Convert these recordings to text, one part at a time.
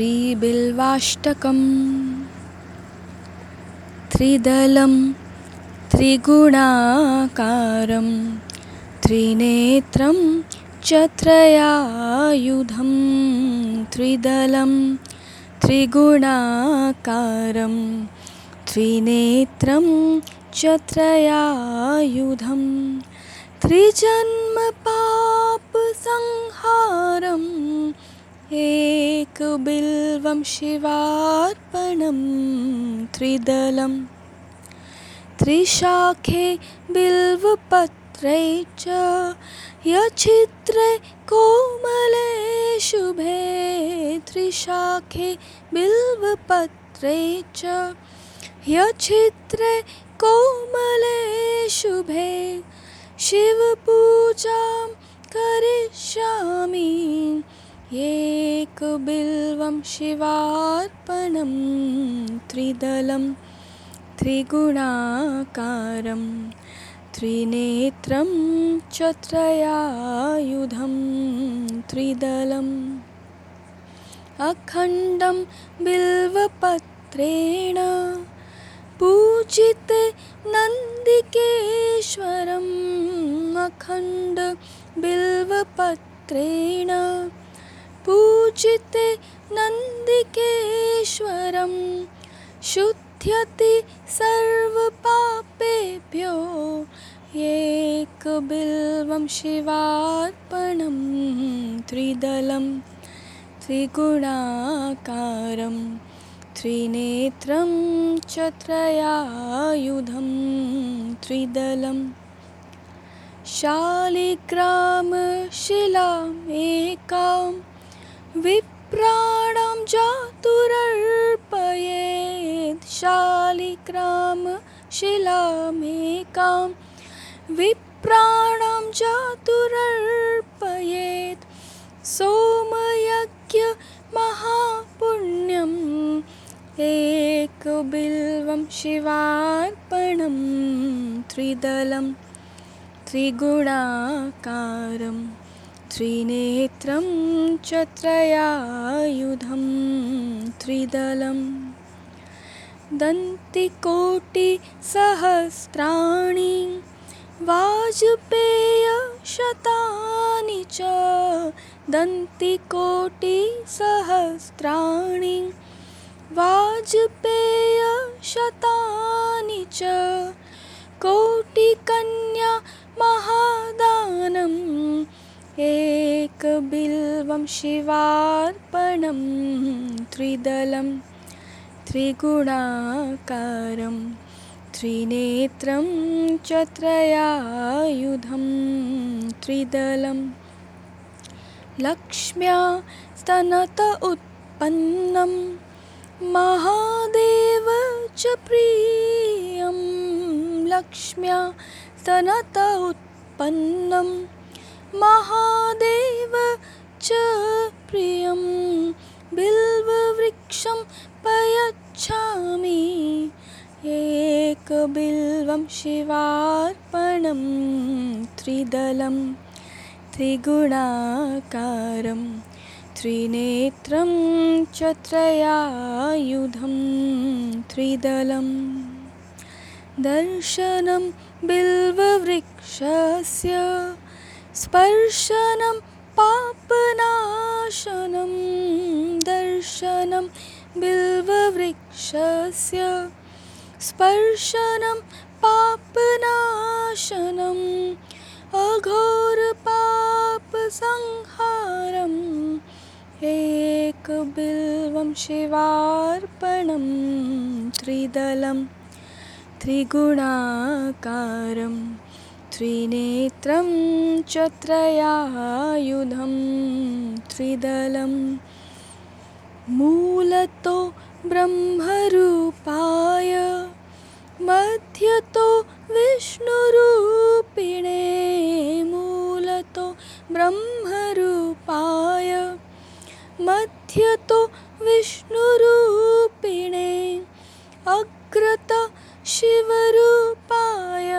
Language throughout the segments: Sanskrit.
श्रीबिल्वाष्टकम्। त्रिदलं त्रिगुणाकारं त्रिनेत्रं च त्रयायुधं त्रिदलं त्रिगुणाकारं त्रिनेत्रं च त्रयायुधं त्रिजन्मपापसंहारम् एकबिल्वं शिवार्पणं त्रिदलं त्रिशाखे बिल्वपत्रे च यच्छिद्रे कोमले शुभे त्रिशाखे बिल्वपत्रे च यच्छिद्रे कोमले शुभे शिवपूजां करिष्यामि एकबिल्वं शिवार्पणं त्रिदलं त्रिगुणाकारं त्रिनेत्रं च त्रयायुधं त्रिदलम् अखण्डं बिल्वपत्रेण पूजिते नन्दिकेश्वरम् अखण्ड बिल्वपत्रेण पूजिते नन्दिकेश्वरं शुध्यति सर्वपापेभ्यो एकबिल्वं शिवार्पणं त्रिदलं त्रिगुणाकारं त्रिनेत्रं च त्रयायुधं त्रिदलं शालिग्रामशिलामेकां विप्राणां जातुरर्पयेत् शालिग्रामशिलामेकां विप्राणां जातुरर्पयेत् सोमयज्ञमहापुण्यम् एकबिल्वं शिवार्पणं त्रिदलं त्रिगुणाकारं त्रिनेत्रं च त्रयायुधं त्रिदलं। दन्तिकोटिसहस्राणि वाजपेयशतानि च। दन्तिकोटिसहस्राणि वाजपेयशतानि च। कोटिकन्या एकबिल्वं शिवार्पणं त्रिदलं त्रिगुणाकारं त्रिनेत्रं च त्रयायुधं त्रिदलं। लक्ष्म्या स्तनत उत्पन्नं महादेव च प्रियं। लक्ष्म्या स्तनत उत्पन्नं महादेव च प्रियं बिल्ववृक्षं पयच्छामि। एकबिल्वं शिवार्पणं त्रिदलं त्रिगुणाकारं त्रिनेत्रं च त्रयायुधं त्रिदलं। दर्शनं बिल्ववृक्षस्य स्पर्शनं पापनाशनं दर्शनं बिल्ववृक्षस्य स्पर्शनं पापनाशनम् अघोरपापसंहारम् एकबिल्वं शिवार्पणं त्रिदलं त्रिगुणाकारं त्रिनेत्रं च त्रयायुधं त्रिदलं मूलतो ब्रह्मरूपाय मध्यतो विष्णुरूपिणे मूलतो ब्रह्मरूपाय मध्यतो विष्णुरूपिणे अग्रत शिवरूपाय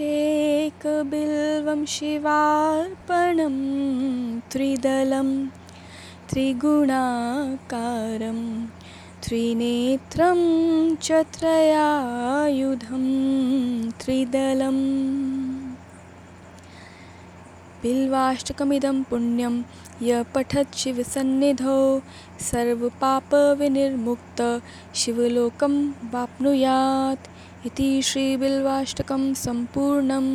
एकबिल्वं शिवार्पणं त्रिदलं त्रिगुणाकारं त्रिनेत्रं च त्रयायुधं त्रिदलम् बिल्वाष्टकमिदं पुण्यं य पठत् शिवसन्निधौ सर्वपापविनिर्मुक्तः शिवलोकं वाप्नुयात् इति श्रीबिल्वाष्टकं सम्पूर्णम्